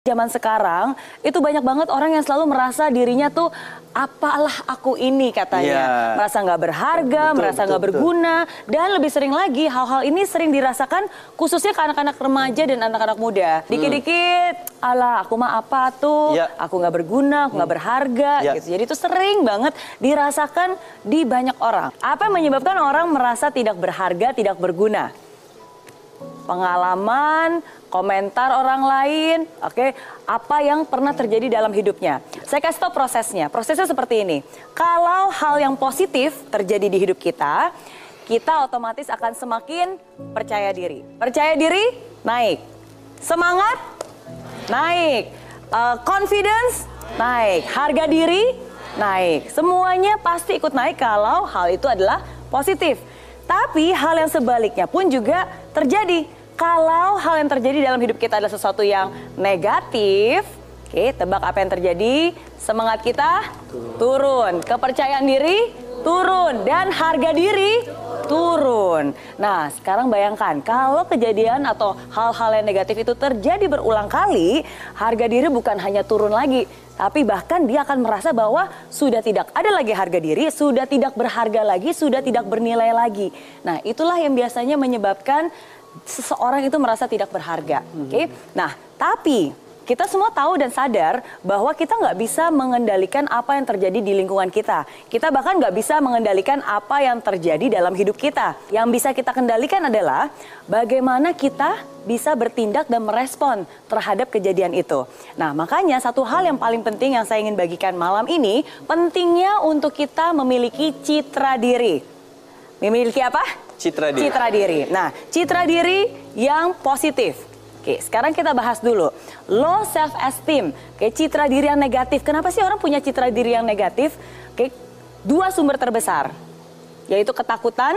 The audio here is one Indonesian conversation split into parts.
Zaman sekarang itu banyak banget orang yang selalu merasa dirinya tuh apalah aku ini katanya, Iya. merasa nggak berharga, Betul, merasa betul, nggak betul. berguna, dan lebih sering lagi hal-hal ini sering dirasakan khususnya ke anak-anak remaja dan anak-anak muda. Dikit-dikit, alah aku mah apa tuh, Iya. aku nggak berguna, aku nggak berharga, Iya. gitu. Jadi itu sering banget dirasakan di banyak orang. Apa yang menyebabkan orang merasa tidak berharga, tidak berguna? pengalaman, komentar orang lain, oke, apa yang pernah terjadi dalam hidupnya. Saya kasih tahu prosesnya. Prosesnya seperti ini. Kalau hal yang positif terjadi di hidup kita, kita otomatis akan semakin percaya diri. Percaya diri naik. Semangat naik. Eh, confidence naik. Harga diri naik. Semuanya pasti ikut naik kalau hal itu adalah positif. Tapi hal yang sebaliknya pun juga terjadi. Kalau hal yang terjadi dalam hidup kita adalah sesuatu yang negatif, oke, tebak apa yang terjadi? Semangat kita turun, kepercayaan diri turun, dan harga diri turun. Nah, sekarang bayangkan kalau kejadian atau hal-hal yang negatif itu terjadi berulang kali, harga diri bukan hanya turun lagi, tapi bahkan dia akan merasa bahwa sudah tidak ada lagi harga diri, sudah tidak berharga lagi, sudah tidak bernilai lagi. Nah, itulah yang biasanya menyebabkan seseorang itu merasa tidak berharga. Oke. Nah, tapi kita semua tahu dan sadar bahwa kita nggak bisa mengendalikan apa yang terjadi di lingkungan kita. Kita bahkan nggak bisa mengendalikan apa yang terjadi dalam hidup kita. Yang bisa kita kendalikan adalah bagaimana kita bisa bertindak dan merespon terhadap kejadian itu. Nah, makanya satu hal yang paling penting yang saya ingin bagikan malam ini, pentingnya untuk kita memiliki citra diri. Memiliki apa? Citra diri. Citra diri. Nah, citra diri yang positif. Oke, sekarang kita bahas dulu. Low self esteem. Oke, citra diri yang negatif. Kenapa sih orang punya citra diri yang negatif? Oke, dua sumber terbesar. Yaitu ketakutan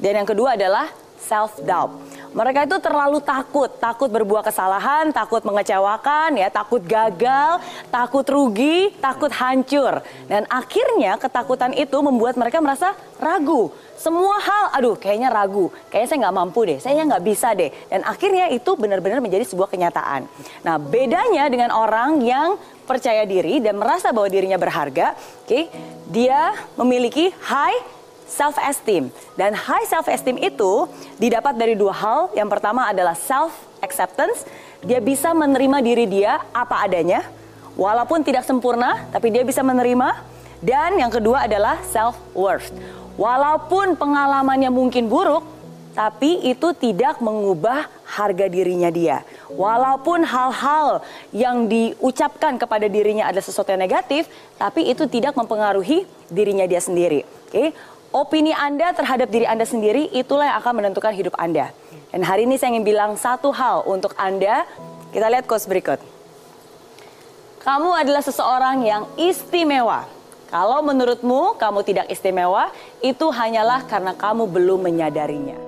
dan yang kedua adalah self doubt. Mereka itu terlalu takut, takut berbuat kesalahan, takut mengecewakan, ya, takut gagal, takut rugi, takut hancur. Dan akhirnya ketakutan itu membuat mereka merasa ragu. Semua hal, aduh kayaknya ragu, kayaknya saya nggak mampu deh, saya nggak bisa deh. Dan akhirnya itu benar-benar menjadi sebuah kenyataan. Nah bedanya dengan orang yang percaya diri dan merasa bahwa dirinya berharga, oke, dia memiliki high self esteem dan high self esteem itu didapat dari dua hal. Yang pertama adalah self acceptance. Dia bisa menerima diri dia apa adanya, walaupun tidak sempurna, tapi dia bisa menerima. Dan yang kedua adalah self worth. Walaupun pengalamannya mungkin buruk, tapi itu tidak mengubah harga dirinya dia. Walaupun hal-hal yang diucapkan kepada dirinya adalah sesuatu yang negatif, tapi itu tidak mempengaruhi dirinya dia sendiri. Oke, opini Anda terhadap diri Anda sendiri itulah yang akan menentukan hidup Anda. Dan hari ini saya ingin bilang satu hal untuk Anda. Kita lihat quotes berikut. Kamu adalah seseorang yang istimewa. Kalau menurutmu kamu tidak istimewa, itu hanyalah karena kamu belum menyadarinya.